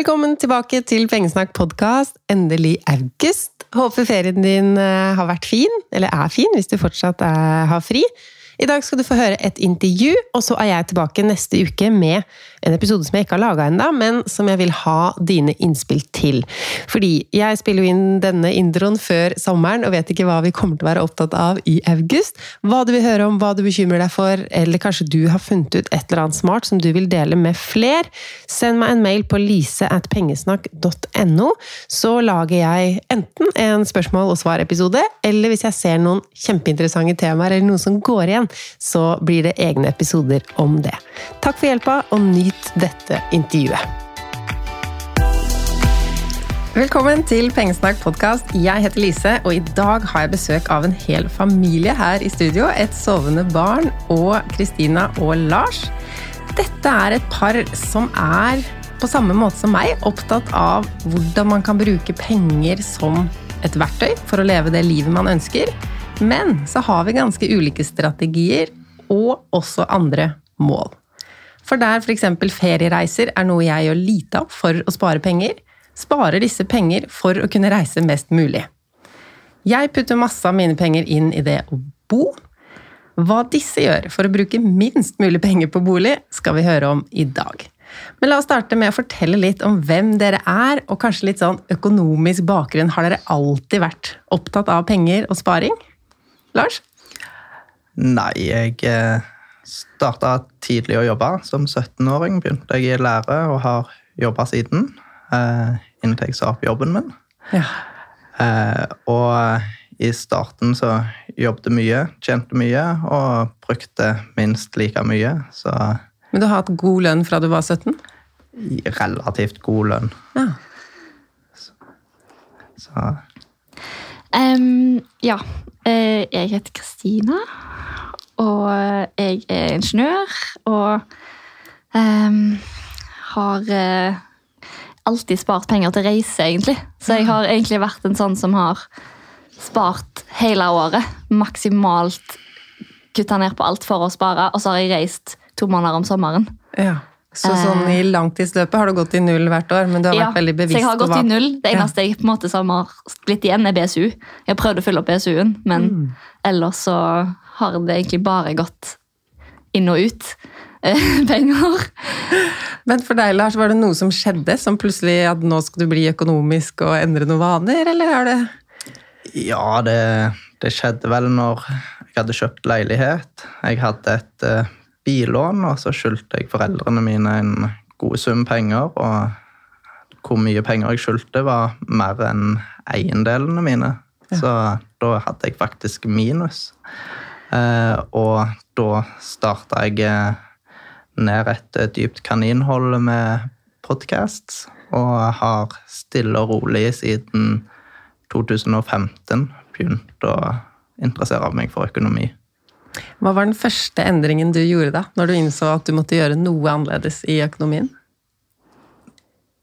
Velkommen tilbake til Pengesnakk podkast. Endelig august. Håper ferien din eh, har vært fin, eller er fin, hvis du fortsatt er, har fri. I dag skal du få høre et intervju, og så er jeg tilbake neste uke med en episode som jeg ikke har laga ennå, men som jeg vil ha dine innspill til. Fordi jeg spiller jo inn denne introen før sommeren og vet ikke hva vi kommer til å være opptatt av i august. Hva du vil høre om, hva du bekymrer deg for, eller kanskje du har funnet ut et eller annet smart som du vil dele med fler. Send meg en mail på lise.pengesnakk.no, så lager jeg enten en spørsmål og svar-episode, eller hvis jeg ser noen kjempeinteressante temaer eller noe som går igjen, så blir det egne episoder om det. Takk for hjelpa, og nyt dette intervjuet. Velkommen til Pengesnakk podkast. Jeg heter Lise, og i dag har jeg besøk av en hel familie her i studio. Et sovende barn og Kristina og Lars. Dette er et par som er, på samme måte som meg, opptatt av hvordan man kan bruke penger som et verktøy for å leve det livet man ønsker. Men så har vi ganske ulike strategier og også andre mål. For der f.eks. feriereiser er noe jeg gjør lite av for å spare penger, sparer disse penger for å kunne reise mest mulig. Jeg putter masse av mine penger inn i det å bo. Hva disse gjør for å bruke minst mulig penger på bolig, skal vi høre om i dag. Men la oss starte med å fortelle litt om hvem dere er, og kanskje litt sånn økonomisk bakgrunn. Har dere alltid vært opptatt av penger og sparing? Lars? Nei, jeg eh, starta tidlig å jobbe. Som 17-åring begynte jeg i lære og har jobba siden. Eh, inntil jeg sa opp jobben min. Ja. Eh, og i starten så jobbet mye, tjente mye og brukte minst like mye. Så Men du har hatt god lønn fra du var 17? relativt god lønn. Ja. Så Um, ja. Eh, jeg heter Kristina, og jeg er ingeniør. Og um, har eh, alltid spart penger til reise, egentlig. Så jeg har egentlig vært en sånn som har spart hele året. Maksimalt kutta ned på alt for å spare, og så har jeg reist to måneder om sommeren. ja. Så sånn i langtidsløpet har du gått i null hvert år, men du har Ja, vært veldig bevisst så jeg har gått hva i null. Det Ja. eneste jeg på en måte som har blitt igjen, er BSU. Jeg har prøvd å fylle opp BSU-en, men Mm. ellers så har det egentlig bare gått inn og ut eh, penger. Men for deg, Lars, var det noe som skjedde, som plutselig at nå skal du bli økonomisk og endre noen vaner, eller er det ja, det, det skjedde vel når jeg hadde kjøpt leilighet. Jeg hadde et eh, billån, og så skyldte jeg foreldrene mine en god sum penger. Og hvor mye penger jeg skyldte, var mer enn eiendelene mine. Så da hadde jeg faktisk minus. Eh, og da starta jeg eh, ned et eh, dypt kaninhold med podcasts, og har stille og rolig siden 2015 begynt å interessere meg for økonomi. Hva var den første endringen du gjorde da, når du innså at du måtte gjøre noe annerledes i økonomien?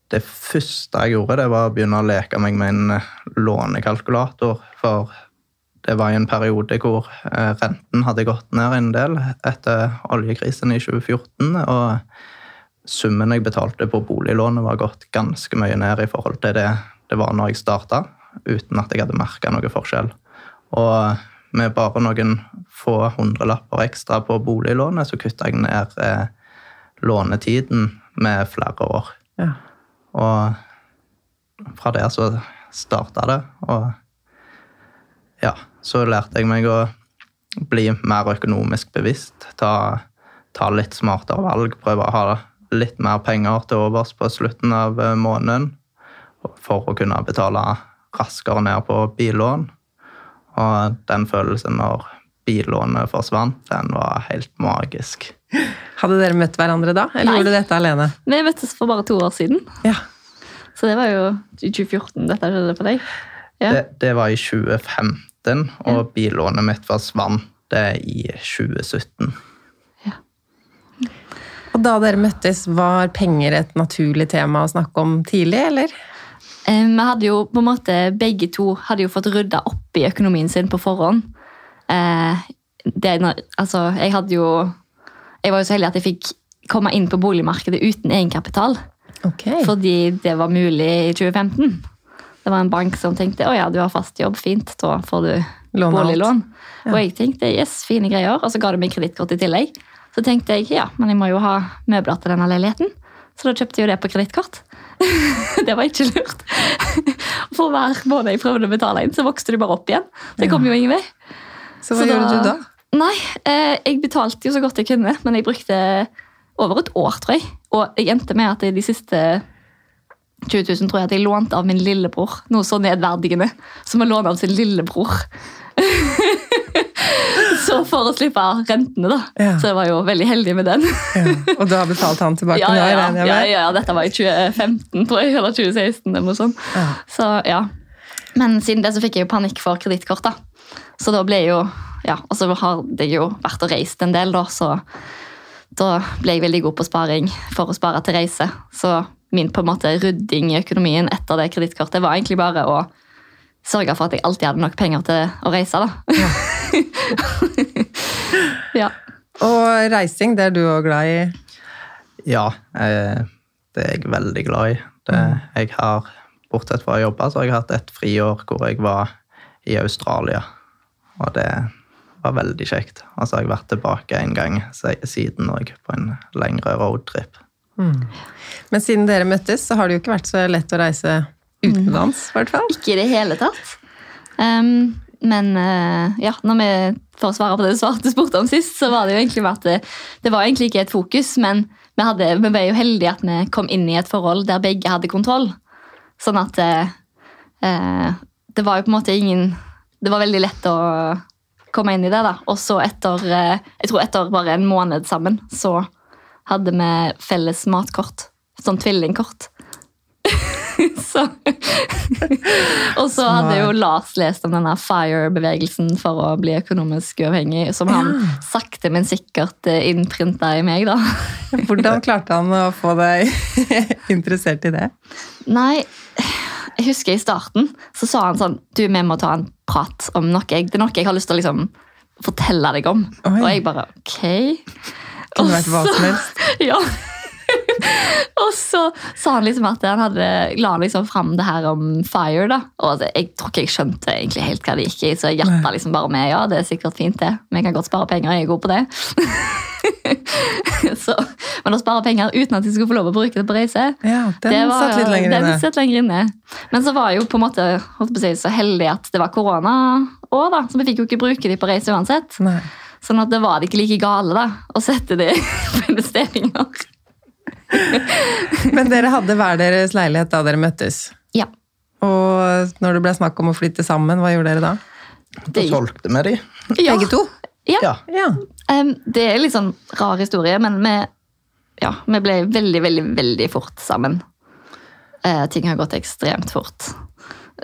Det første jeg gjorde, det var å begynne å leke meg med en eh, lånekalkulator. For det var i en periode hvor eh, renten hadde gått ned en del etter oljekrisen i 2014. Og summen jeg betalte på boliglånet, var gått ganske mye ned i forhold til det det var når jeg starta, uten at jeg hadde merka noe forskjell. Og med bare noen få hundrelapper ekstra på boliglånet, så kutta jeg ned eh, lånetiden med flere år. Ja. Og fra der så starta det. Og ja, så lærte jeg meg å bli mer økonomisk bevisst. Ta, ta litt smartere valg. Prøve å ha litt mer penger til overs på slutten av eh, måneden. For å kunne betale raskere ned på billån. Og den følelsen når billånet forsvant, den var helt magisk. Hadde dere møtt hverandre da, eller Nei. gjorde dere dette alene? Vi møttes for bare to år siden, Ja. så det var jo i 2014 dette skjedde for deg. Ja. Det, det var i 2015, og billånet mitt forsvant i 2017. Og da dere møttes, var penger et naturlig tema å snakke om tidlig, eller? Vi hadde jo på en måte, Begge to hadde jo fått rydda opp i økonomien sin på forhånd. Eh, det, altså, jeg hadde jo Jeg var jo så heldig at jeg fikk komme inn på boligmarkedet uten egenkapital. Okay. Fordi det var mulig i 2015. Det var en bank som tenkte å ja, du har fast jobb, fint, da får du Lån boliglån. boliglån. Og jeg tenkte yes, fine greier, og så ga de meg kredittkort i tillegg. Så tenkte jeg ja, men jeg må jo ha møbler til denne leiligheten. Så da kjøpte jeg jo det på kredittkort. det var ikke lurt. For hver måned jeg prøvde å betale inn, så vokste det bare opp igjen. Så jeg kom jo ingen vei. Så hva Så gjorde da- du da? Nei, eh, jeg betalte jo så godt jeg kunne, men jeg brukte over et år, tror jeg. Og jeg endte med at de siste 20 000 tror jeg at jeg lånte av min lillebror. Noe så nedverdigende som å låne av sin lillebror. så for å slippe rentene, da. Ja. Så jeg var jo veldig heldig med den. Ja. Og du har betalt han tilbake Ja, nå, ja, ja. regner jeg ja, med? ja, dette var i 2015, tror jeg, eller 2016. eller noe sånt. Ja. Så ja. Men siden det så fikk jeg jo panikk for kredittkort. da. Så da ble jeg jo Ja, og så har jeg jo vært og reist en del, da, så da ble jeg veldig god på sparing for å spare til reise. Så min på en måte rydding i økonomien etter det kredittkortet var egentlig bare å sørge for at jeg alltid hadde nok penger til å reise, da. ja. Og reising, det er du òg glad i? Ja, eh, det er jeg veldig glad i. Det, jeg har, Bortsett fra å jobbe, så har jeg hatt et friår hvor jeg var i Australia. Og det var veldig kjekt. Og så har jeg vært tilbake en gang siden òg, på en lengre roadtrip. Men siden dere møttes, så har det jo ikke vært så lett å reise utenlands, i hvert fall. Ikke i det hele tatt. Um, men eh, ja, når vi, for å svare på det du svarte spurte om sist, så var det jo egentlig bare at det, det var egentlig ikke et fokus, men vi, hadde, vi ble jo heldige at vi kom inn i et forhold der begge hadde kontroll. Sånn at eh, eh, det var jo på en måte ingen Det var veldig lett å komme inn i det. da. Og så etter eh, jeg tror etter bare en måned sammen, så hadde vi felles matkort. Sånn tvillingkort. så Og så hadde jo Lars lest om denne FIRE-bevegelsen for å bli økonomisk uavhengig, som han sakte, men sikkert eh, innprinta i meg, da. Hvordan klarte han å få deg interessert i det? Nei, jeg husker i starten så sa han sånn Du, vi må ta en prat om noe. Det er noe jeg har lyst til å liksom fortelle deg om. Oi. Og jeg bare ok. Kunne Og vært hva som helst. Ja. og så sa han liksom at han hadde, la han liksom fram det her om fire. da. Og jeg tror ikke jeg skjønte egentlig helt hva det gikk i, så jeg hjerta liksom bare med. Ja, det er sikkert fint, det. Vi kan godt spare penger, jeg er god på det. så, men å spare penger uten at de skulle få lov å bruke det på reise Ja, den det var, satt litt lenger den inne. satt lenger inne. Men så var jeg jo på en måte holdt på å si, så heldig at det var korona òg, da. Så vi fikk jo ikke bruke de på reise uansett. Nei. Sånn at det var det ikke like gale da, å sette de på investeringer. Men dere hadde hver deres leilighet da dere møttes. Ja. Og når det ble snakk om å flytte sammen, hva gjorde dere da? Da solgte vi de. Ja. Begge to? Ja. Ja. Ja. Um, det er litt sånn rar historie, men vi, ja, vi ble veldig, veldig, veldig fort sammen. Uh, ting har gått ekstremt fort.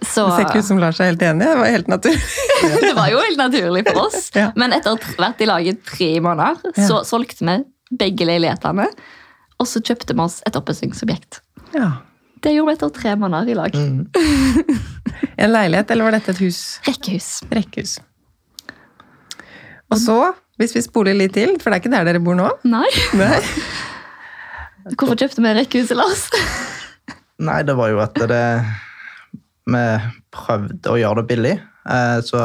Så Det ser ikke ut som Lars er helt enig. Det var helt naturlig. det var jo helt naturlig for oss. Ja. Men etter å ha vært i lag i tre måneder, Ja. så solgte vi begge leilighetene. Og så kjøpte vi oss et oppussingsobjekt. Ja. Det gjorde vi etter tre måneder i lag. En leilighet, eller var dette et hus? Rekkehus. Rekkehus. Og så, hvis vi spoler litt til, for det er ikke der dere bor nå? Nei. Nei. Hvorfor kjøpte vi rekkehuset, Lars? Nei, det var jo at det Vi prøvde å gjøre det billig. Eh, Så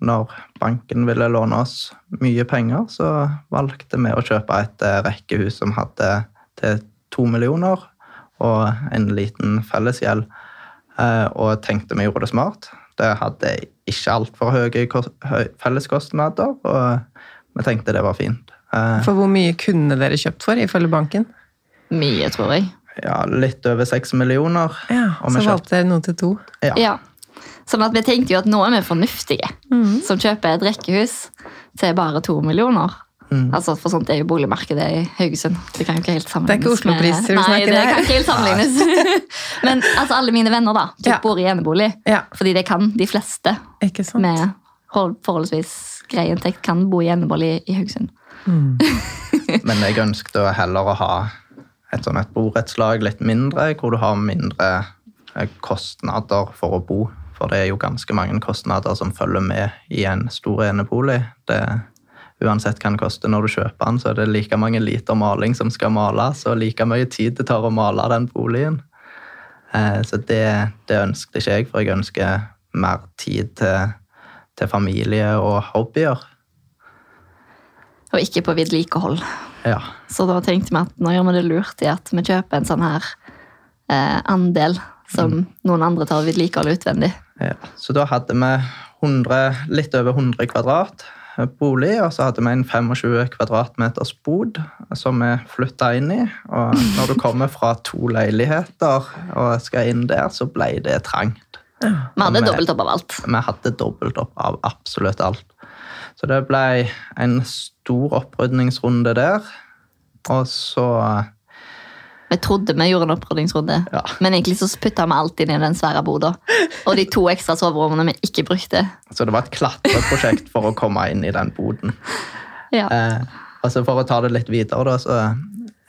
når banken ville låne oss mye penger, så valgte vi å kjøpe et eh, rekkehus som hadde til to millioner og en liten fellesgjeld. Eh, Og tenkte vi gjorde det smart. Det hadde ikke altfor høye høy- felleskostnader, og vi tenkte det var fint. Eh, For hvor mye kunne dere kjøpt for, ifølge banken? Mye, tror jeg. Ja, litt over seks millioner. Ja, Og Så valgte dere noe til to. Ja. Ja. Sånn at vi tenkte jo at nå er vi fornuftige som kjøper et rekkehus til bare to millioner. Mm. Altså, For sånt er jo boligmarkedet i Haugesund. Det kan jo ikke helt sammenlignes. Det er ikke Oslo-priser vi med- Nei, det kan ikke helt sammenlignes. Men altså, alle mine venner da, Ja. bor i enebolig. Ja, Fordi det kan de fleste ikke sant? med forholdsvis grei inntekt kan bo i enebolig i Haugesund. Men jeg ønsket å heller å ha et sånn et borettslag litt mindre, hvor du har mindre eh, kostnader for å bo. For det er jo ganske mange kostnader som følger med i en stor enebolig. Det uansett hva den koster når du kjøper den, så er det like mange liter maling som skal males, og like mye tid det tar å male den boligen. Eh, så det, det ønsket ikke jeg, for jeg ønsker mer tid til, til familie og hobbyer. Og ikke på vedlikehold. Ja. Så da tenkte vi at nå gjør vi det lurt i at vi kjøper en sånn her eh, andel som noen andre tar vedlikehold utvendig. ja. Så da hadde vi 100, litt over 100 kvadrat bolig, og så hadde vi en 25 kvadratmeters bod som vi flytta inn i. Og når du kommer fra to leiligheter og skal inn der, så ble det trangt. Vi hadde dobbelt opp av alt. Vi hadde dobbelt opp av absolutt alt. Så det ble en stor opprydningsrunde der. Og så Vi trodde vi gjorde en opprydningsrunde, Ja. men egentlig så putta vi alt inn i den svære boda. Og de to ekstra soverommene vi ikke brukte. Så det var et klatreprosjekt for å komme inn i den boden. Ja. Eh, altså For å ta det litt videre, da, så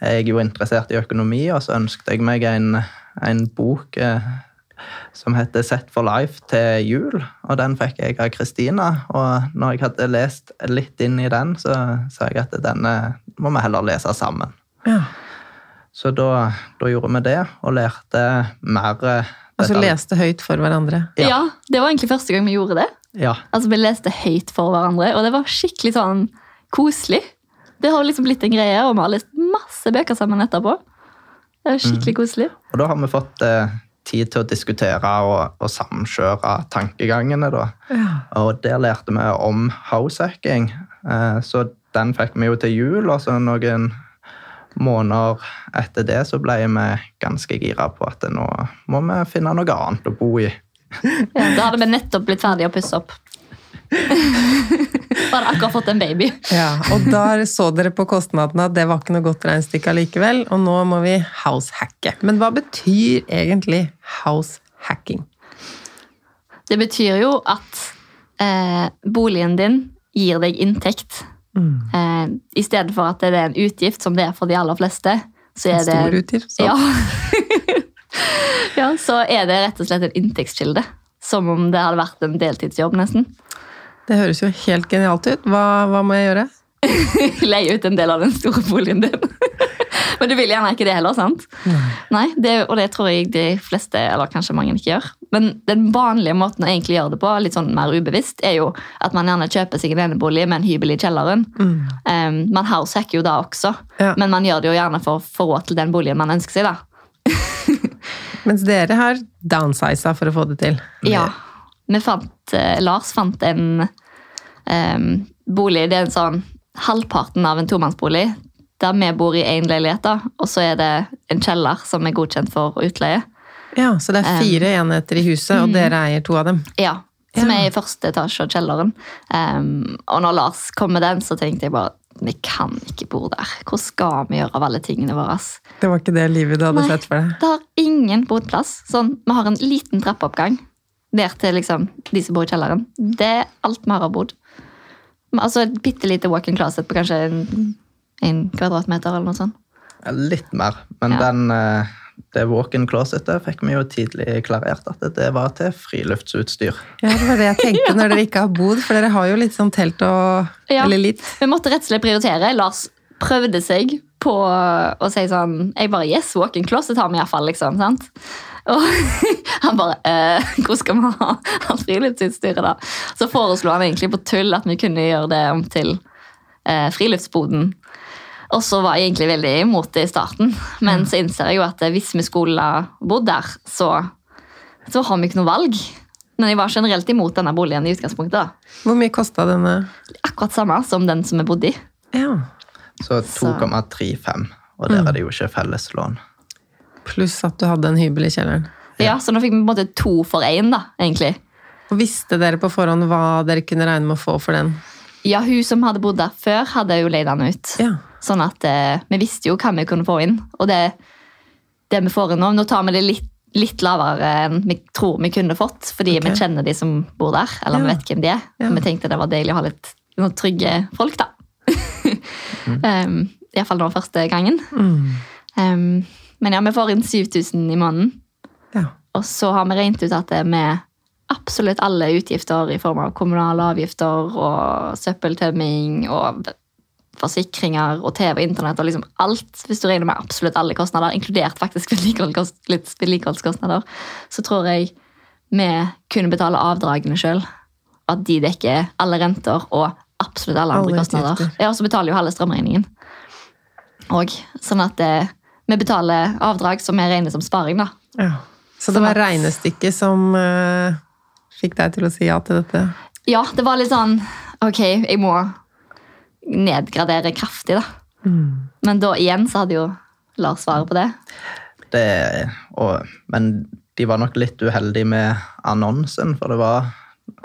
er jeg jo interessert i økonomi, og så ønsket jeg meg en, en bok eh, som heter Set for life til jul, og den fikk jeg av Kristina. Og når jeg hadde lest litt inn i den, så sa jeg at denne må vi heller lese sammen. Ja. Så da, da gjorde vi det, og lærte mer eh, Og så leste høyt for hverandre. Ja. ja, det var egentlig første gang vi gjorde det. Ja, Altså, Vi leste høyt for hverandre, og det var skikkelig sånn koselig. Det har liksom blitt en greie, og vi har lest masse bøker sammen etterpå. Det er skikkelig koselig. Og da har vi fått eh, tid til å diskutere og, og samkjøre tankegangene. da. Ja. Og der lærte vi om househacking. Eh, så den fikk vi jo til jul, og så noen måneder etter det så ble vi ganske gira på at nå må vi finne noe annet å bo i. Ja, da hadde vi nettopp blitt ferdig å pusse opp. Bare akkurat fått en baby. Ja, og der så dere på kostnadene at det var ikke noe godt regnestykke allikevel, og nå må vi househacke. Men hva betyr egentlig househacking? Det betyr jo at eh, boligen din gir deg inntekt. Eh, I stedet for at det er en utgift, som det er for de aller fleste, så er det Stor utgift. Så. Ja. ja, så er det rett og slett en inntektskilde. Som om det hadde vært en deltidsjobb, nesten. Det høres jo helt genialt ut. Hva, hva må jeg gjøre? Leie ut en del av den store boligen din. Men du vil gjerne ikke det heller, sant? Nei, det, Og det tror jeg de fleste, eller kanskje mange, ikke gjør. Men den vanlige måten å egentlig gjøre det på, litt sånn mer ubevisst, er jo at man gjerne kjøper seg en enebolig med en hybel i kjelleren. Um, man househacker jo da også, Ja. men man gjør det jo gjerne for å få råd til den boligen man ønsker seg. da. Mens dere har downsiza for å få det til. Ja. Vi fant, eh, Lars fant en eh, bolig, det er en sånn halvparten av en tomannsbolig, der vi bor i én leilighet, da, og så er det en kjeller som er godkjent for utleie. Ja, Så det er fire enheter i huset, og dere eier to av dem. Ja, som Ja. er i første etasje av kjelleren. Um, og når Lars kom med den, så tenkte jeg bare vi kan ikke bo der. Hvor skal vi gjøre av alle tingene våre? Det var ikke det livet du hadde Nei. sett for deg. Det har ingen boplass. Sånn, vi har en liten trappeoppgang ned til liksom, de som bor i kjelleren. Det er alt vi har av bod. Altså et bitte lite walk-in closet på kanskje en, kvadratmeter eller noe sånt. Ja, Litt mer, men Ja. den, eh, det walk-in closetet fikk vi jo tidlig klarert at det var til friluftsutstyr. Ja, Det var det jeg tenkte når dere ikke har bod, for dere har jo litt sånn telt og Ja. Eller litt. Vi måtte rett og slett prioritere. Lars prøvde seg på å si sånn Jeg bare Yes, walk-in closet har vi iallfall, liksom. sant? Og han bare eh, Hvor skal vi ha alt friluftsutstyret, da? Så foreslo han egentlig på tull at vi kunne gjøre det om til eh, friluftsboden. Og så var jeg egentlig veldig imot det i starten, men så innser jeg jo at hvis vi skulle bodd der, så, så har vi ikke noe valg. Men jeg var generelt imot denne boligen i utgangspunktet. da. Hvor mye kosta denne? Akkurat samme som den som vi bodde i. Ja. Så Så- 2,35, og der er det jo ikke felleslån. Pluss at du hadde en hybel i kjelleren. Ja, Så nå fikk vi på en måte to for én, da, egentlig. Og Visste dere på forhånd hva dere kunne regne med å få for den? Ja, hun som hadde bodd der før, hadde jo leid den ut. Ja. Sånn at eh, vi visste jo hva vi kunne få inn. Og det, det vi får inn nå, nå tar vi det litt, litt lavere enn vi tror vi kunne fått, fordi okay. vi kjenner de som bor der, eller vi vet hvem de er. Ja. Vi tenkte det var deilig å ha litt noen trygge folk, da. um, Iallfall nå første gangen. Mm. Um, men ja, vi får inn 7000 i måneden. ja. Og så har vi regnet ut at det med absolutt alle utgifter i form av kommunale avgifter og søppeltømming og forsikringer og TV og internett og liksom alt. Hvis du regner med absolutt alle kostnader, inkludert faktisk vedlikeholdskostnader, så tror jeg vi kunne betale avdragene sjøl. At de dekker alle renter og absolutt alle andre Alle kostnader. Ja, og så betaler jo halve strømregningen. Og, sånn at det, vi betaler avdrag som vi regner som sparing, da. Ja. Så det var regnestykket som uh, fikk deg til å si ja til dette? Ja, det var litt sånn Ok, jeg må nedgradere kraftig, da. Men da igjen så hadde jo Lars svaret på det. Det, og, men de var nok litt uheldige med annonsen, for det var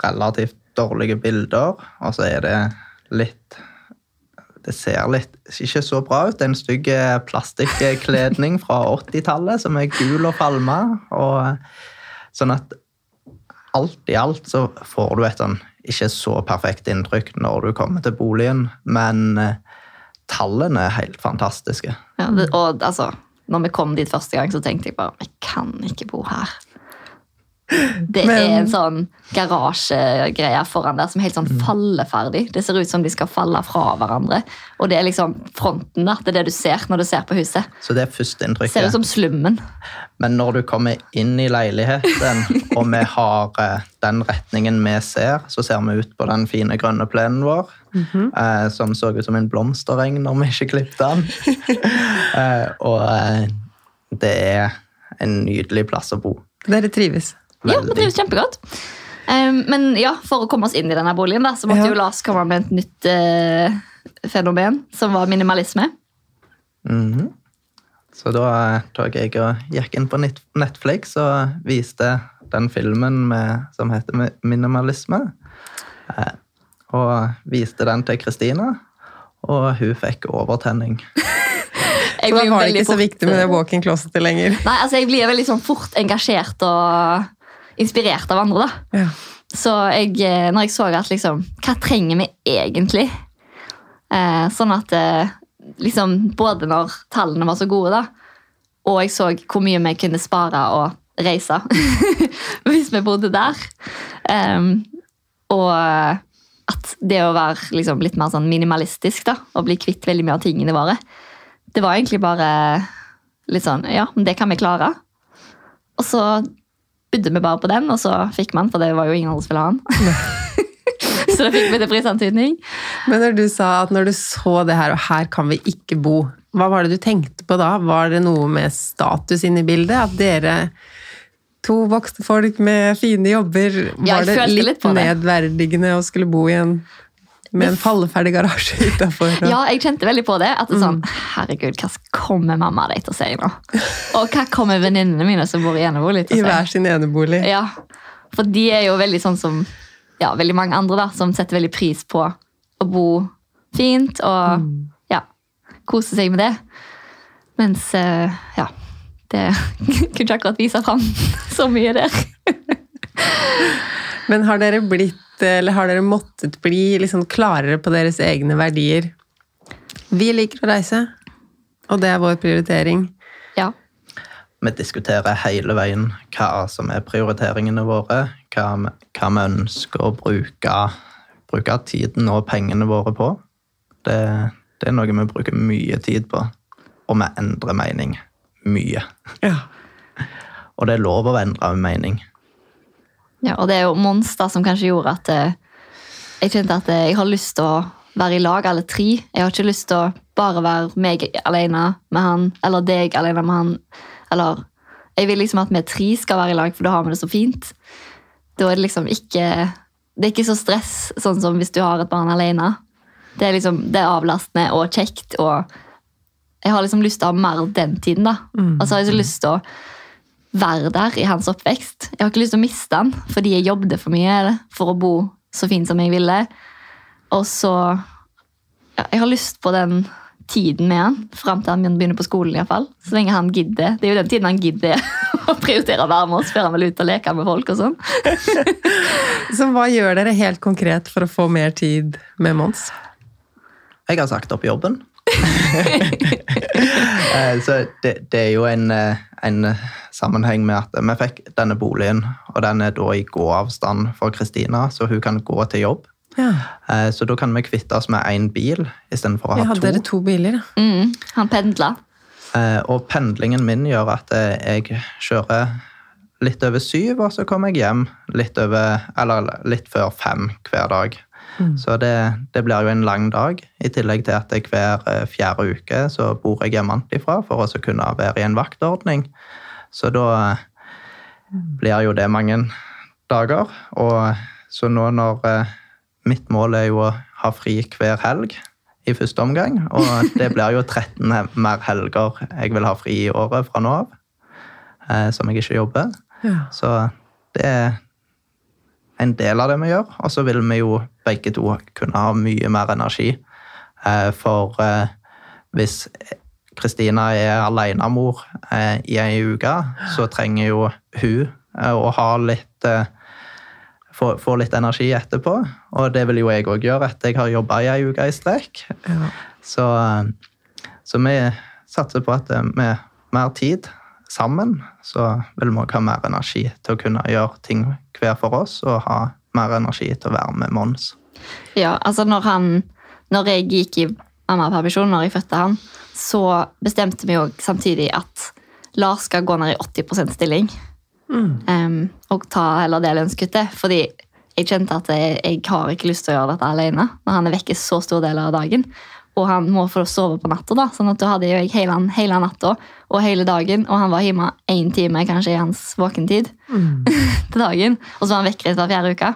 relativt dårlige bilder. Og så er det litt Det ser litt ikke så bra ut. Det er en stygg plastikkledning fra 80-tallet som er gul og falma. Og sånn at alt i alt så får du et sånn ikke så perfekt inntrykk når du kommer til boligen, men eh, tallene er helt fantastiske. Ja, og altså, når vi kom dit første gang, så tenkte jeg bare Vi kan ikke bo her. Det Men- er en sånn garasjegreie foran der som er helt sånn falleferdig. Det ser ut som de skal falle fra hverandre. Og det er liksom fronten, der. Det er det du ser når du ser på huset. Så det er Det ser ut som slummen. Men når du kommer inn i leiligheten, og vi har eh, den retningen vi ser, så ser vi ut på den fine grønne plenen vår, eh, som så ut som en blomstereng når vi ikke klippet den. eh, og eh, det er en nydelig plass å bo. Dere trives? Ja, vi trives kjempegodt. Um, men ja, for å komme oss inn i denne boligen, da, så måtte Ja. jo Lars komme med et nytt uh, fenomen, som var minimalisme. Mhm. Så da eh, tok jeg og gikk inn på Netflix og viste den filmen med, som heter Minimalisme. Eh, og viste den til Kristina, og hun fikk overtenning. Jeg Så da var det ikke så viktig med det eh, walk-in closetet lenger. Nei, altså Jeg blir veldig sånn fort engasjert og inspirert av andre. da. Ja. Så jeg, eh, når jeg så at liksom, hva trenger vi egentlig? Eh, sånn at eh, liksom, både når tallene var så gode, da, og jeg så hvor mye vi kunne spare og reise hvis vi bodde der, em, og at det å være liksom, litt mer sånn minimalistisk da, og bli kvitt veldig mye av tingene våre, det var egentlig bare litt sånn Ja, men det kan vi klare. Og så bydde vi bare på den, og så fikk man, for det var jo ingen andre som ville ha den. så da fikk vi til prisantydning. Men når du sa at når du så det her, og her kan vi ikke bo, hva var det du tenkte på da? Var det noe med status inne i bildet? At dere to voksne folk med fine jobber, Ja, var det litt litt det. nedverdigende å skulle bo i en med en falleferdig garasje utafor? Ja, jeg kjente veldig på det. At det er sånn, herregud, hva kommer mamma di til å si nå? Og hva kommer venninnene mine som bor i enebolig til å si? hver sin enebolig. Ja, for de er jo veldig sånn som ja, veldig mange andre da, som setter veldig pris på å bo fint og ja, kose seg med det. Mens, eh, ja, det kunne ikke akkurat vise fram så mye der. Men har dere blitt, eller har dere måttet bli liksom klarere på deres egne verdier? Vi liker å reise, og det er vår prioritering. Ja, Vi diskuterer hele veien hva som er prioriteringene våre, hva hva vi ønsker å bruke, bruke tiden og pengene våre på. Det, det er noe vi bruker mye tid på, og vi endrer mening mye. Ja. Og det er lov å endre mening. Ja og det er jo Monster som kanskje gjorde at eh, jeg kjente at eh, jeg har lyst til å være i lag, alle tre. Jeg har ikke lyst til å bare være meg alene med han, eller deg alene med han. Eller Jeg vil liksom at vi tre skal være i lag, for da har vi det så fint. Da er det liksom ikke Det er ikke så stress, sånn som hvis du har et barn alene. Det er liksom, det er avlastende og kjekt, og jeg har liksom lyst til å ha mer den tiden. da. Og så har jeg så lyst til å være der i hans oppvekst. Jeg har ikke lyst til å miste han, fordi jeg jobbet for mye for å bo så fint som jeg ville. Og så ja, Jeg har lyst på den tiden med han, fram til han begynner på skolen. I hvert fall. Så lenge han gidder. Det er jo den tiden han gidder å prioritere å være med oss før han vil ut og leke med folk. og sånn. Så hva gjør dere helt konkret for å få mer tid med Mons? Jeg har sagt opp jobben. Eh, Så det, det er jo en, eh, en sammenheng med at vi fikk denne boligen, og den er da i gåavstand for Kristina, så hun kan gå til jobb. Ja. Eh, Så da kan vi kvitte oss med én bil istedenfor å ha hadde to. dere to biler, ja. Mm, han pendla. Eh, Og pendlingen min gjør at jeg kjører litt over syv, og så kommer jeg hjem litt, over, eller litt før fem hver dag. Så det, det blir jo en lang dag, i tillegg til at hver eh, fjerde uke så bor jeg hjemmefra for å kunne være i en vaktordning. Så da eh, blir jo det mange dager. Og så nå når eh, mitt mål er jo å ha fri hver helg i første omgang, og det blir jo 13 mer helger jeg vil ha fri i året fra nå av, eh, som jeg ikke jobber. ja. Så det er en del av det vi gjør. Og så vil vi jo begge to kunne ha mye mer energi. For hvis Kristina er alenemor eh, i ei uke, så trenger jo hun eh, å ha litt eh, få, få litt energi etterpå. Og det vil jo jeg òg gjøre etter jeg har jobba i ei uke i strekk. ja. Så, eh, så vi satser på at med mer tid sammen, så vil vi ha mer energi til å kunne gjøre ting hver for oss, og ha mer energi til å være med Mons. Ja, altså når han Når jeg gikk i mammapermisjon, når jeg fødte han, så bestemte vi jo samtidig at Lars skal gå ned i 80% stilling. Mm. Um, og ta heller det lønnskuttet. Fordi jeg kjente at jeg, jeg har ikke lyst til å gjøre dette alene når han er vekke så stor del av dagen. Og han må få sove på natta, da. sånn at da hadde jeg hele, hele natta og hele dagen. Og han var hjemme én time kanskje i hans våkentid Mm. til dagen. Og så var han vekke hver fjerde uke.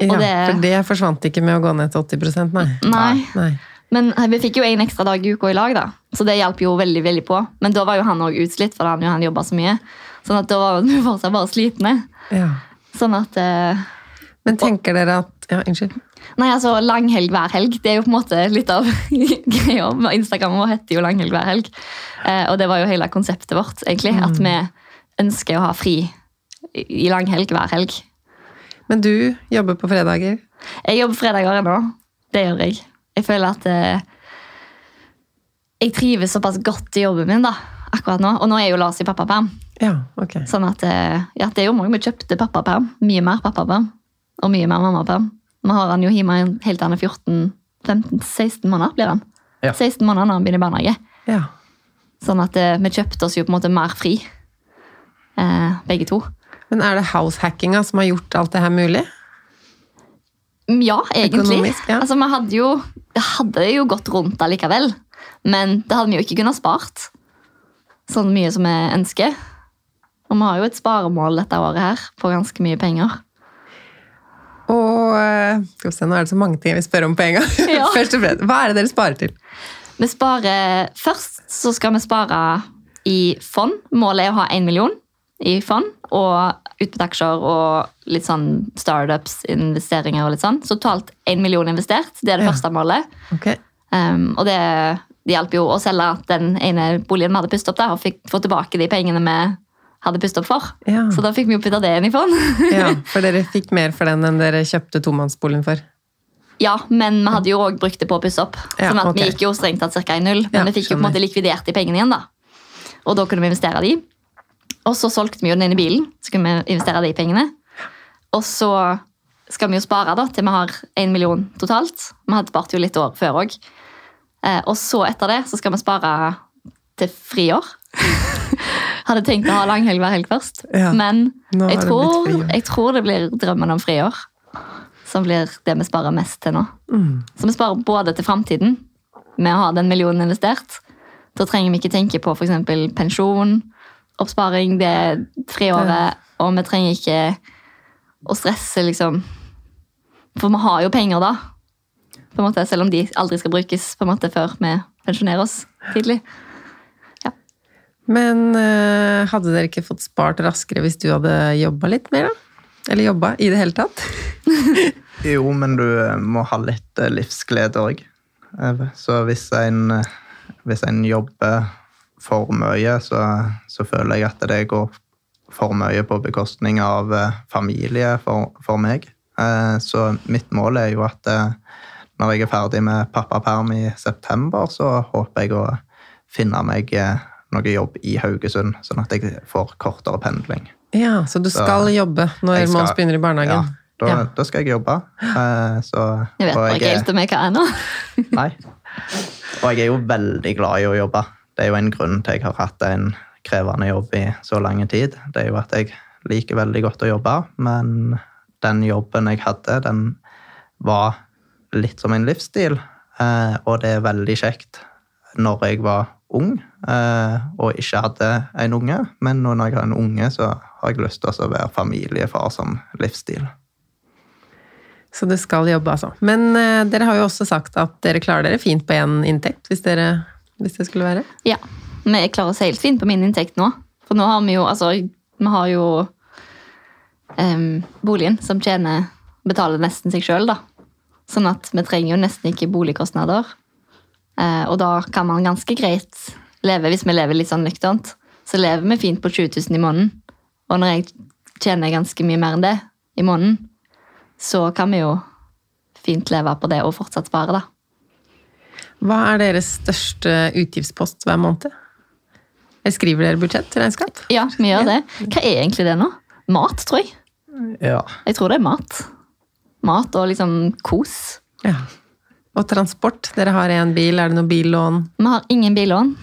ja. Det- For det forsvant ikke med å gå ned til 80 nei. Nei. nei. Men vi fikk jo en ekstra dag i uka i lag, da. så det hjalp jo veldig veldig på. Men da var jo han òg utslitt, for han, han jobba så mye. Sånn at da var vi fortsatt bare slitne. Ja. Sånn at eh, Men tenker dere at Ja, unnskyld. Nei, altså langhelg hver helg. Det er jo på en måte litt av greia. Instagram vår heter jo Langhelg hver helg. Eh, og det var jo hele konseptet vårt, egentlig. At vi ønsker å ha fri i langhelg hver helg. Men du jobber på fredager. Jeg jobber fredager ennå. Det gjør jeg. Jeg føler at eh, jeg trives såpass godt i jobben min da, akkurat nå. Og nå er jo Lars i pappaperm. Ja, ok. Sånn at eh, ja, det er jo mange vi kjøpte pappaperm. Mye mer pappaperm. Og mye mer mammaperm. Vi har han jo hjemme helt annen 14-15-16 måneder blir han. Ja. 16 måneder når han begynner i barnehage. Ja. Sånn at eh, vi kjøpte oss jo på en måte mer fri. Eh, begge to. Men er det househackinga som har gjort alt det her mulig? Mm, Ja, egentlig. Økonomisk, ja. Altså, vi hadde jo, det hadde jo gått rundt allikevel. Men det hadde vi jo ikke kunnet spart sånn mye som vi ønsker. Og vi har jo et sparemål dette året her på ganske mye penger. Og eh, skal vi se, Nå er det så mange ting jeg vil spørre om på en gang. Ja. Først og fremst, Hva er det dere sparer til? Vi sparer, Først så skal vi spare i fond. Målet er å ha én million i fond. Og utbytte aksjer og litt sånn startups, investeringer og litt sånn. Så totalt én million investert. Det er det Ja. første målet. Okay. Um, og det, det hjalp jo å selge den ene boligen vi hadde pustet opp, da, og fikk få tilbake de pengene vi hadde pustet opp for. Ja. Så da fikk vi jo putta det inn i fond. ja, For dere fikk mer for den enn dere kjøpte tomannsboligen for? ja, men vi hadde jo òg brukt det på å pusse opp. Ja, sånn at okay. vi gikk jo strengt tatt ca. i null. Men Ja, vi fikk jo på en måte likvidert de pengene igjen, da. Og da kunne vi investere de. Og så solgte vi jo den inn i bilen, så kunne vi investere de pengene. Og så skal vi jo spare da, til vi har én million totalt. Vi hadde spart jo litt år før òg. Eh, og så etter det så skal vi spare til friår. Hadde tenkt å ha langhelg hver helg først. Ja, Men jeg tror, jeg tror det blir drømmen om friår som blir det vi sparer mest til nå. Mm. Så vi sparer både til framtiden med å ha den millionen investert. Da trenger vi ikke tenke på f.eks. pensjon, oppsparing, det er friåret, og vi trenger ikke å stresse, liksom. For vi har jo penger da, på en måte, selv om de aldri skal brukes på en måte før vi pensjonerer oss tidlig. Men eh, hadde dere ikke fått spart raskere hvis du hadde jobba litt mer, da? Eller jobba i det hele tatt? Jo, men du eh, må ha litt eh, livsglede òg. Så hvis en, hvis en jobber for mye, så, så føler jeg at det går for mye på bekostning av eh, familie for, for meg. Eh, Så mitt mål er jo at eh, når jeg er ferdig med pappaperm i september, så håper jeg å finne meg noe jobb i Haugesund, sånn at jeg får kortere pendling. Ja, Så du skal Så jobbe når skal- Mons begynner i Ja, barnehagen? da, Ja. da skal jeg jobbe. Så, Jeg vet bare ikke helt om jeg hva er nå. Nei. Og jeg er jo veldig glad i å jobbe. Det er jo en grunn til jeg har hatt en krevende jobb i så lang tid. Det er jo at jeg liker veldig godt å jobbe, men den jobben jeg hadde, den var litt som en livsstil. Eh, og det er veldig kjekt når jeg var ung eh, og ikke hadde en unge. Men nå når jeg har en unge, så har jeg lyst til å være familiefar som livsstil. Så du skal jobbe, altså. Men eh, dere har jo også sagt at dere klarer dere fint på én inntekt, hvis, dere, hvis det skulle være? Ja, vi klarer oss helt fint på min inntekt nå. For nå har vi jo, altså, vi har jo um, boligen som tjener, betaler nesten seg sjøl, da. Sånn at vi trenger jo nesten ikke boligkostnader. Uh, og da kan man ganske greit leve, hvis vi lever litt sånn nøkternt, så lever vi fint på 20 000 i måneden. Og når jeg tjener ganske mye mer enn det i måneden, så kan vi jo fint leve på det og fortsatt spare, da. Hva er deres største utgiftspost hver måned? Jeg skriver dere budsjettregnskap? Ja, vi gjør det. Hva er egentlig det nå? Mat, tror jeg. Ja. Jeg tror det er mat. Mat og liksom kos. Ja. Og transport. Dere har én bil. Er det noe billån? Vi har ingen billån.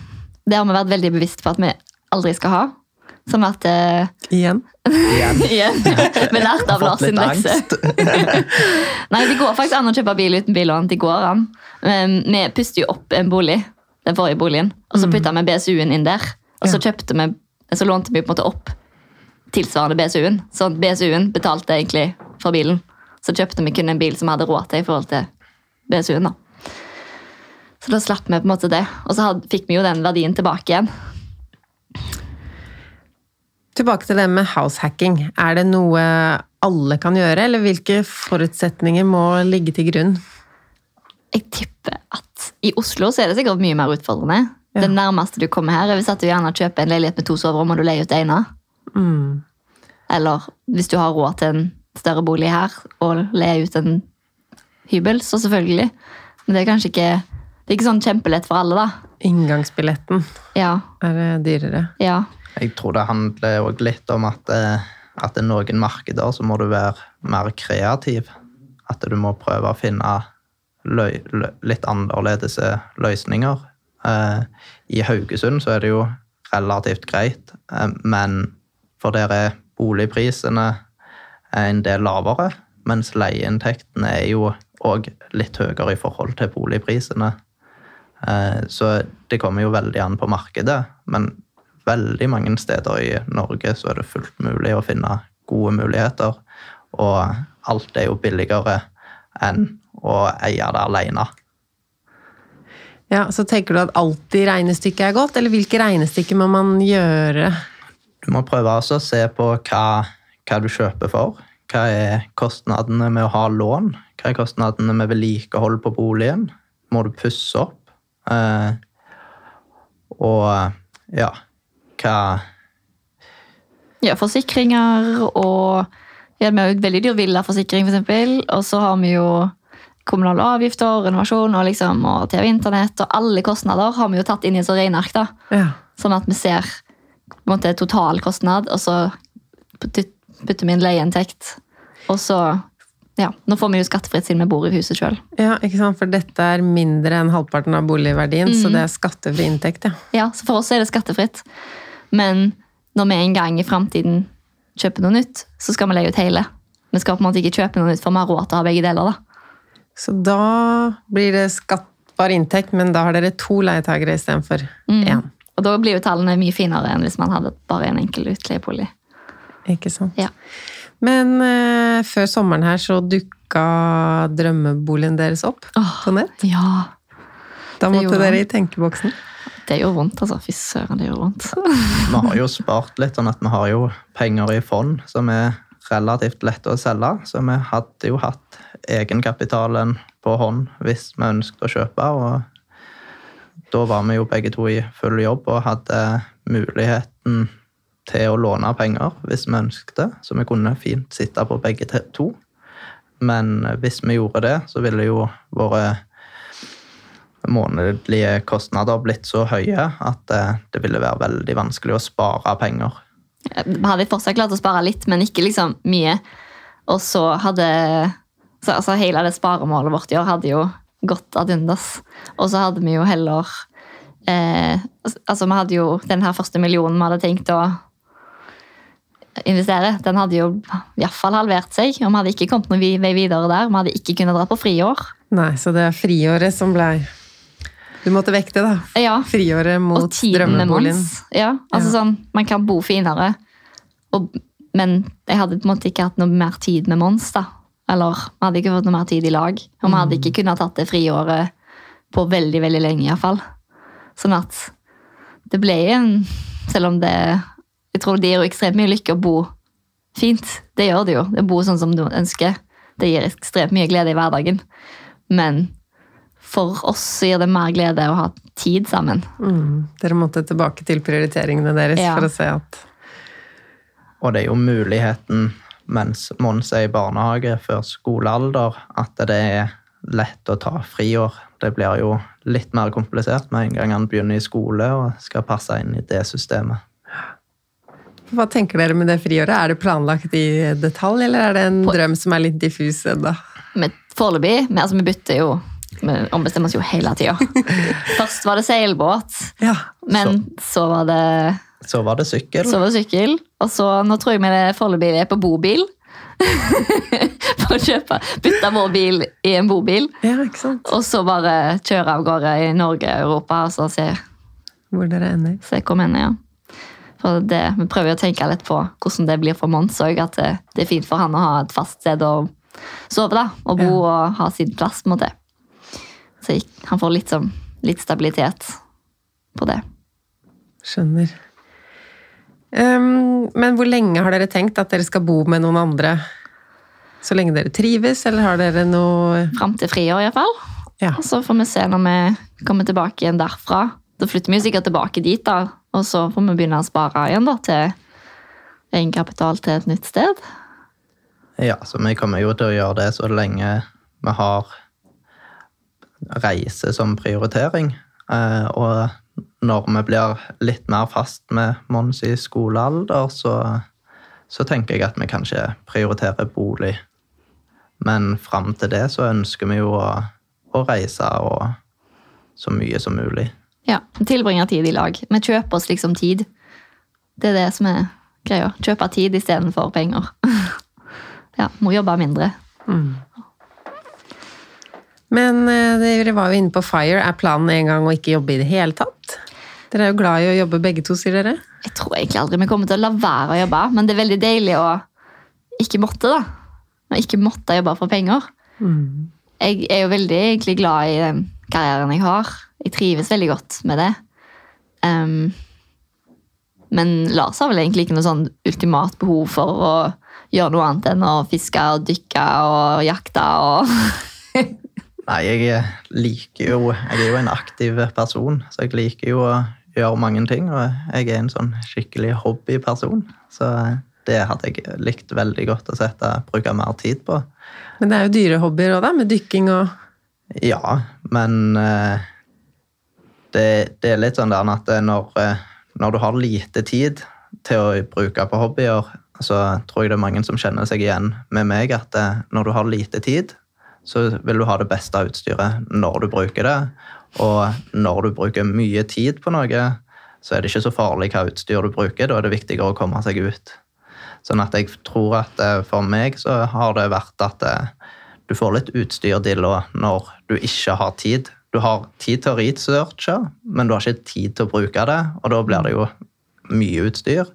Det har vi vært veldig bevisst på at vi aldri skal ha. Sånn at uh, Igjen? Igjen. Igjen. Vi lærte av Lars sin lekse. Nei, det går faktisk an å kjøpe bil uten billån. Det går an. Men vi puster jo opp en bolig, den forrige boligen, og så putta vi BSU-en inn der. Og så kjøpte vi, så lånte vi på en måte opp tilsvarende BSU-en. Så BSU-en betalte egentlig for bilen. Så kjøpte vi kun en bil som hadde råd til i forhold til BSU-en. da. Så da slapp vi på en måte det. Og så hadde, fikk vi jo den verdien tilbake igjen. Tilbake til det med househacking. Er det noe alle kan gjøre, eller hvilke forutsetninger må ligge til grunn? Jeg tipper at i Oslo så er det sikkert mye mer utfordrende. Ja. Det nærmeste du kommer her, er hvis at du gjerne kjøper en leilighet med to soverom og du leier ut det ene. Mm. Eller hvis du har råd til en større bolig her og leier ut en hybel, så selvfølgelig. Men det er kanskje ikke det er ikke sånn kjempelett for alle, da. Inngangsbilletten Ja, er eh, dyrere. ja. Jeg tror det handler òg litt om at, eh, at i noen markeder så må du være mer kreativ. At du må prøve å finne løy, lø, litt annerledes løsninger. Eh, I Haugesund så er det jo relativt greit, eh, men for der er boligprisene en del lavere, mens leieinntektene er jo òg litt høyere i forhold til boligprisene. Eh, Så det kommer jo veldig an på markedet, men veldig mange steder i Norge så er det fullt mulig å finne gode muligheter, og alt er jo billigere enn å eie det alene. Ja, Så tenker du at alltid regnestykket er godt, eller hvilke regnestykker må man gjøre? Du må prøve også å se på hva, hva du kjøper for. Hva er kostnadene med å ha lån? Hva er kostnadene med vedlikehold på boligen? Må du pusse opp? Eh, og ja, hva ja forsikringer og ja, Vi har jo veldig dyr villaforsikring, f.eks. Og så har vi jo kommunale avgifter, renovasjon og, liksom, og TV Internett. Og alle kostnader har vi jo tatt inn i et sånt regneark. da. Ja. Sånn at vi ser på en måte totalkostnad, og så putter vi inn leieinntekt. Og så Ja, nå får vi jo skattefritt siden vi bor i huset sjøl. ja, ikke sant? For dette er mindre enn halvparten av boligverdien, så Mhm. det er skattefri inntekt, ja. Ja, så for oss er det skattefritt. Men når vi en gang i framtiden kjøper noe nytt, så skal vi leie ut hele. Vi skal på en måte ikke kjøpe noe nytt, for vi har råd til å ha begge deler. da. Så da blir det skattbar inntekt, men da har dere to leietagere istedenfor Mm. én. Og da blir jo tallene mye finere enn hvis man hadde bare en enkel utleiebolig. Ikke sant? Ja. Men eh, før sommeren her så dukka drømmeboligen deres opp Åh, på nett. ja, Da måtte dere i tenkeboksen. Det gjør vondt, altså. Fy søren, det gjør vondt. Vi har jo spart litt, sånn at vi har jo penger i fond som er relativt lette å selge. Så vi hadde jo hatt egenkapitalen på hånd hvis vi ønsket å kjøpe. Og da var vi jo begge to i full jobb og hadde muligheten til å låne penger hvis vi ønsket. Så vi kunne fint sitte på begge to. Men hvis vi gjorde det, så ville jo våre månedlige kostnader blitt så høye at eh, det ville være veldig vanskelig å spare penger. Vi hadde fortsatt klart å spare litt, men ikke liksom mye. Og så hadde så, altså Hele det sparemålet vårt i år hadde jo gått ad undas. Og så hadde vi jo heller eh, Altså, vi hadde jo den her første millionen vi hadde tenkt å investere, den hadde jo iallfall halvert seg. Og vi hadde ikke kommet noen vei videre der. Vi hadde ikke kunnet dra på friår. Nei, så det er friåret som blei Du måtte vekte, da. Ja, Friåret mot drømmeboligen. Ja, altså Ja. sånn, man kan bo finere, og, men jeg hadde på en måte ikke hatt noe mer tid med Mons. da. Eller vi hadde ikke fått noe mer tid i lag. Og vi hadde ikke kunnet tatt det friåret på veldig veldig lenge. i hvert fall. Sånn at det ble en Selv om det Jeg tror det gir jo ekstremt mye lykke å bo fint. Det gjør det jo. Det å bo sånn som du ønsker. Det gir ekstremt mye glede i hverdagen. Men for oss gir det mer glede å ha tid sammen. Mm. Dere måtte tilbake til prioriteringene deres Ja. for å se at Og det er jo muligheten mens Mons er i barnehage før skolealder, at det er lett å ta friår. Det blir jo litt mer komplisert med en gang han begynner i skole og skal passe inn i det systemet. Hva tenker dere med det friåret? Er det planlagt i detalj, eller er det en På- drøm som er litt diffus ennå? Men foreløpig men altså, Vi bytter jo Vi ombestemmer oss jo hele tida. Først var det seilbåt, Ja. men så, var det Så var det sykkel. så var det sykkel. Og så nå tror jeg vi foreløpig er på bobil. For å kjøpe Bytte vår bil i en bobil. ja, ikke sant? Og så bare kjøre av gårde i Norge og Europa og så se, Hvor dere ender. se hvor vi ender. Ja. For det, vi prøver å tenke litt på hvordan det blir for Mons òg. At det, det er fint for han å ha et fast sted å sove da, og bo og ha sin plass. på en måte. Så han får litt, sånn, litt stabilitet på det. Skjønner. Um, men hvor lenge har dere tenkt at dere skal bo med noen andre? Så lenge dere trives, eller har dere noe Fram til friår, iallfall. Ja. Og så får vi se når vi kommer tilbake igjen derfra. Da flytter vi jo sikkert tilbake dit, da. Og så får vi begynne å spare igjen da, til egenkapital til et nytt sted. Ja, så vi kommer jo til å gjøre det så lenge vi har reise som prioritering. Eh, Og når vi blir litt mer fast med Mons i skolealder, så, så tenker jeg at vi kanskje prioriterer bolig. Men fram til det så ønsker vi jo å, å reise og så mye som mulig. Ja, tilbringer tid i lag. Vi kjøper oss liksom tid. Det er det som er greia. Kjøpe tid istedenfor penger. ja, må jobbe mindre. Men eh, dere var jo inne på FIRE. Er planen en gang å ikke jobbe i det hele tatt? Dere er jo glad i å jobbe begge to, sier dere? Jeg tror egentlig aldri vi kommer til å la være å jobbe, men det er veldig deilig å ikke måtte, da. Å ikke måtte jobbe for penger. Jeg er jo veldig egentlig glad i den karrieren jeg har. Jeg trives veldig godt med det. Um, men Lars har vel egentlig ikke noe sånn ultimat behov for å gjøre noe annet enn å fiske og dykke og jakte og Nei, jeg liker jo Jeg er jo en aktiv person, så jeg liker jo å gjøre mange ting. Og jeg er en sånn skikkelig hobbyperson, så det hadde jeg likt veldig godt å sette, bruke mer tid på. Men det er jo dyre hobbyer òg, da, med dykking og Ja, men eh, det, det er litt sånn der at når, eh, når du har lite tid til å bruke på hobbyer, så tror jeg det er mange som kjenner seg igjen med meg, at eh, når du har lite tid, så vil du ha det beste av utstyret når du bruker det. Og når du bruker mye tid på noe, så er det ikke så farlig hva utstyr du bruker. Da er det viktigere å komme seg ut. Sånn at jeg tror at eh, for meg så har det vært at eh, du får litt utstyrdilla når du ikke har tid. Du har tid til å researche, men du har ikke tid til å bruke det, og da blir det jo mye utstyr.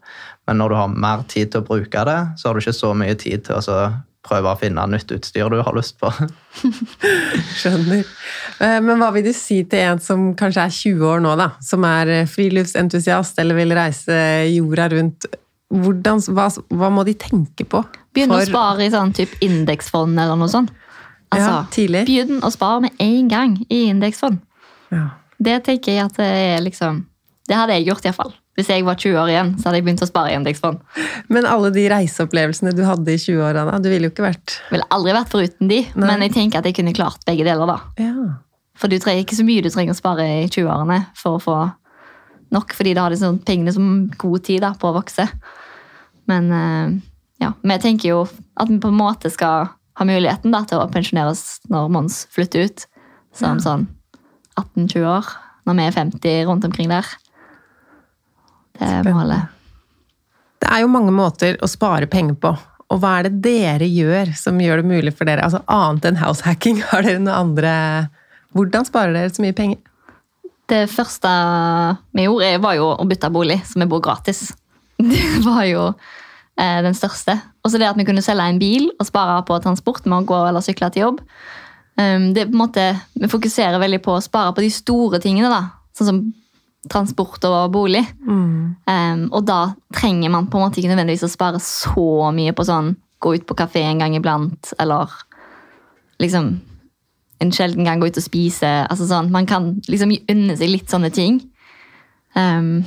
Men når du har mer tid til å bruke det, så har du ikke så mye tid til å prøve å finne nytt utstyr du har lyst på. Skjønner. Eh, Men hva vil du si til en som kanskje er 20 år nå, da, som er eh, friluftsentusiast eller vil reise jorda rundt? Hvordan, hva, hva må de tenke på? Begynne å spare i sånn type indeksfond eller noe sånt. Altså, Ja, tidlig. Begynn å spare med en gang i indeksfond. Ja. Det tenker jeg at det er liksom Det hadde jeg gjort iallfall. Hvis jeg var 20 år igjen, så hadde jeg begynt å spare i indeksfond. Men alle de reiseopplevelsene du hadde i 20-åra, da, du ville jo ikke vært Ville aldri vært foruten de, Nei. men jeg tenker at jeg kunne klart begge deler. da. Ja. For du trenger ikke så mye du trenger å spare i 20-årene for å få nok, fordi da har du sånn pengene som god tid da, på å vokse. Men eh, ja, vi tenker jo at vi på en måte skal ha muligheten da, til å pensjonere oss når Mons flytter ut. Som sånn 18-20 år. Når vi er 50 rundt omkring der. Det er Spennende. målet. Det er jo mange måter å spare penger på. Og hva er det dere gjør som gjør det mulig for dere? Altså Annet enn househacking, har dere noe andre Hvordan sparer dere så mye penger? Det første vi gjorde, var jo å bytte bolig, så vi bor gratis. Det var jo eh, den største. Og så det at vi kunne selge en bil og spare på transport med å gå eller sykle til jobb. Um, det måte, Vi fokuserer veldig på å spare på de store tingene, da. Sånn som transport og bolig. Um, og da trenger man på en måte ikke nødvendigvis å spare så mye på sånn gå ut på kafé en gang iblant, eller liksom en sjelden gang gå ut og spise. altså sånn, Man kan liksom unne seg litt sånne ting. Um,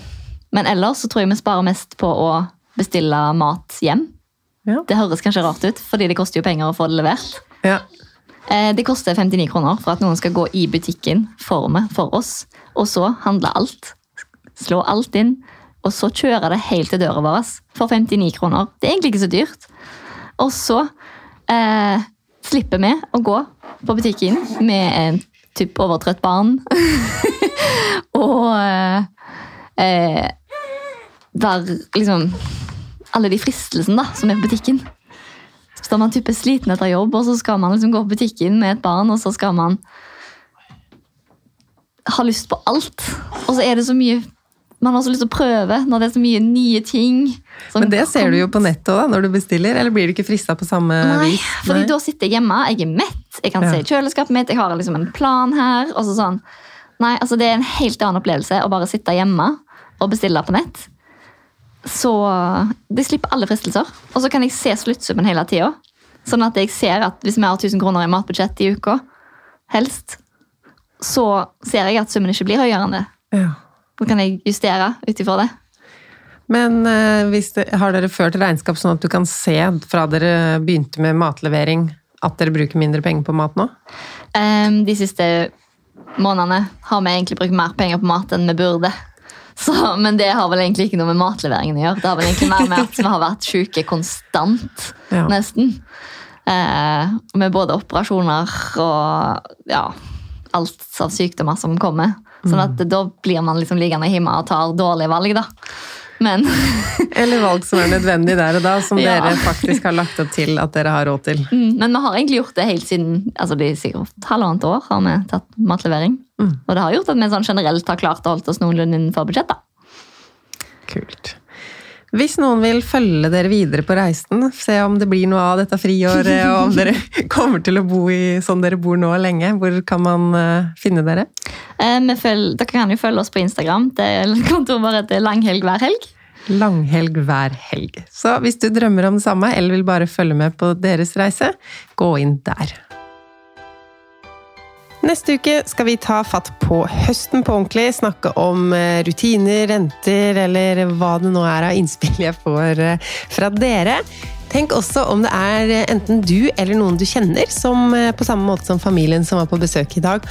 men ellers så tror jeg vi sparer mest på å bestille mat hjem. Ja. Det høres kanskje rart ut, fordi det koster jo penger å få det levert. Ja. Eh, Det koster 59 kroner for at noen skal gå i butikken for, meg, for oss, og så handle alt. Slå alt inn, og så kjøre det helt til døra vår for 59 kroner. Det er egentlig ikke så dyrt. Og så eh, slipper vi å gå på butikken med en typ overtrøtt barn. og eh, eh, der liksom Alle de fristelsene da, som er på butikken. Så er man type sliten etter jobb, og så skal man liksom gå på butikken med et barn, og så skal man ha lyst på alt. Og så er det så mye Man har så lyst til å prøve når det er så mye nye ting. Men det ser du jo på nettet da, når du bestiller, eller blir du ikke frista på samme Nei, vis? fordi Nei. da sitter jeg hjemme, jeg er mett, jeg kan Ja. se i kjøleskapet mitt, jeg har liksom en plan her. og så sånn. Nei, altså Det er en helt annen opplevelse å bare sitte hjemme og bestille på nett. Så de slipper alle fristelser. Og så kan jeg se sluttsummen hele tida. Sånn at jeg ser at hvis vi har 1000 kroner i matbudsjett i uka, helst, så ser jeg at summen ikke blir høyere enn det. Ja. Så kan jeg justere ut ifra det. Men eh, det, har dere ført regnskap sånn at du kan se fra dere begynte med matlevering, at dere bruker mindre penger på mat nå? Ehm, de siste månedene har vi egentlig brukt mer penger på mat enn vi burde. Så, men det har vel egentlig ikke noe med matleveringen å gjøre. Det har vel egentlig mer med at vi har vært syke konstant, Ja. nesten. Eh, med både operasjoner og ja, alt av sykdommer som kommer. Sånn at da blir man liksom liggende hjemme og tar dårlige valg, da. Men Eller valg som er nødvendig der og da, som Ja. dere faktisk har lagt opp til at dere har råd til. Mm, Men vi har egentlig gjort det helt siden altså det er sikkert halvannet år har vi tatt matlevering. Mm. Og det har gjort at vi sånn generelt har klart å holde oss noenlunde innenfor budsjettet. Kult. Hvis noen vil følge dere videre på reisen, se om det blir noe av dette friåret, og om dere kommer til å bo i sånn dere bor nå lenge, hvor kan man uh, finne dere? Eh, vi føl- dere kan jo følge oss på Instagram. Det er kontoret bare heter Langhelg hver helg. Langhelg hver helg. Så hvis du drømmer om det samme, eller vil bare følge med på deres reise, gå inn der. Neste uke skal vi ta fatt på høsten på ordentlig, snakke om eh, rutiner, renter eller hva det nå er av innspill jeg får eh, fra dere. Tenk også om det er eh, enten du eller noen du kjenner som eh, på samme måte som familien som var på besøk i dag,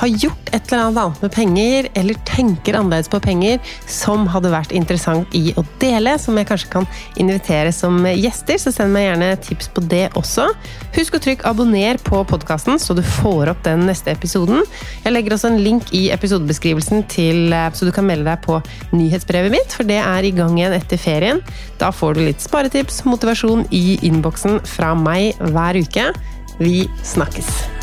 har gjort et eller annet med penger, eller tenker annerledes på penger, som hadde vært interessant i å dele, som jeg kanskje kan invitere som gjester. Så send meg gjerne tips på det også. Husk å trykke abonner på podkasten, så du får opp den neste episoden. Jeg legger også en link i episodebeskrivelsen til, eh, så du kan melde deg på nyhetsbrevet mitt, for det er i gang igjen etter ferien. Da får du litt sparetips, motivasjon i innboksen fra meg hver uke. Vi snakkes!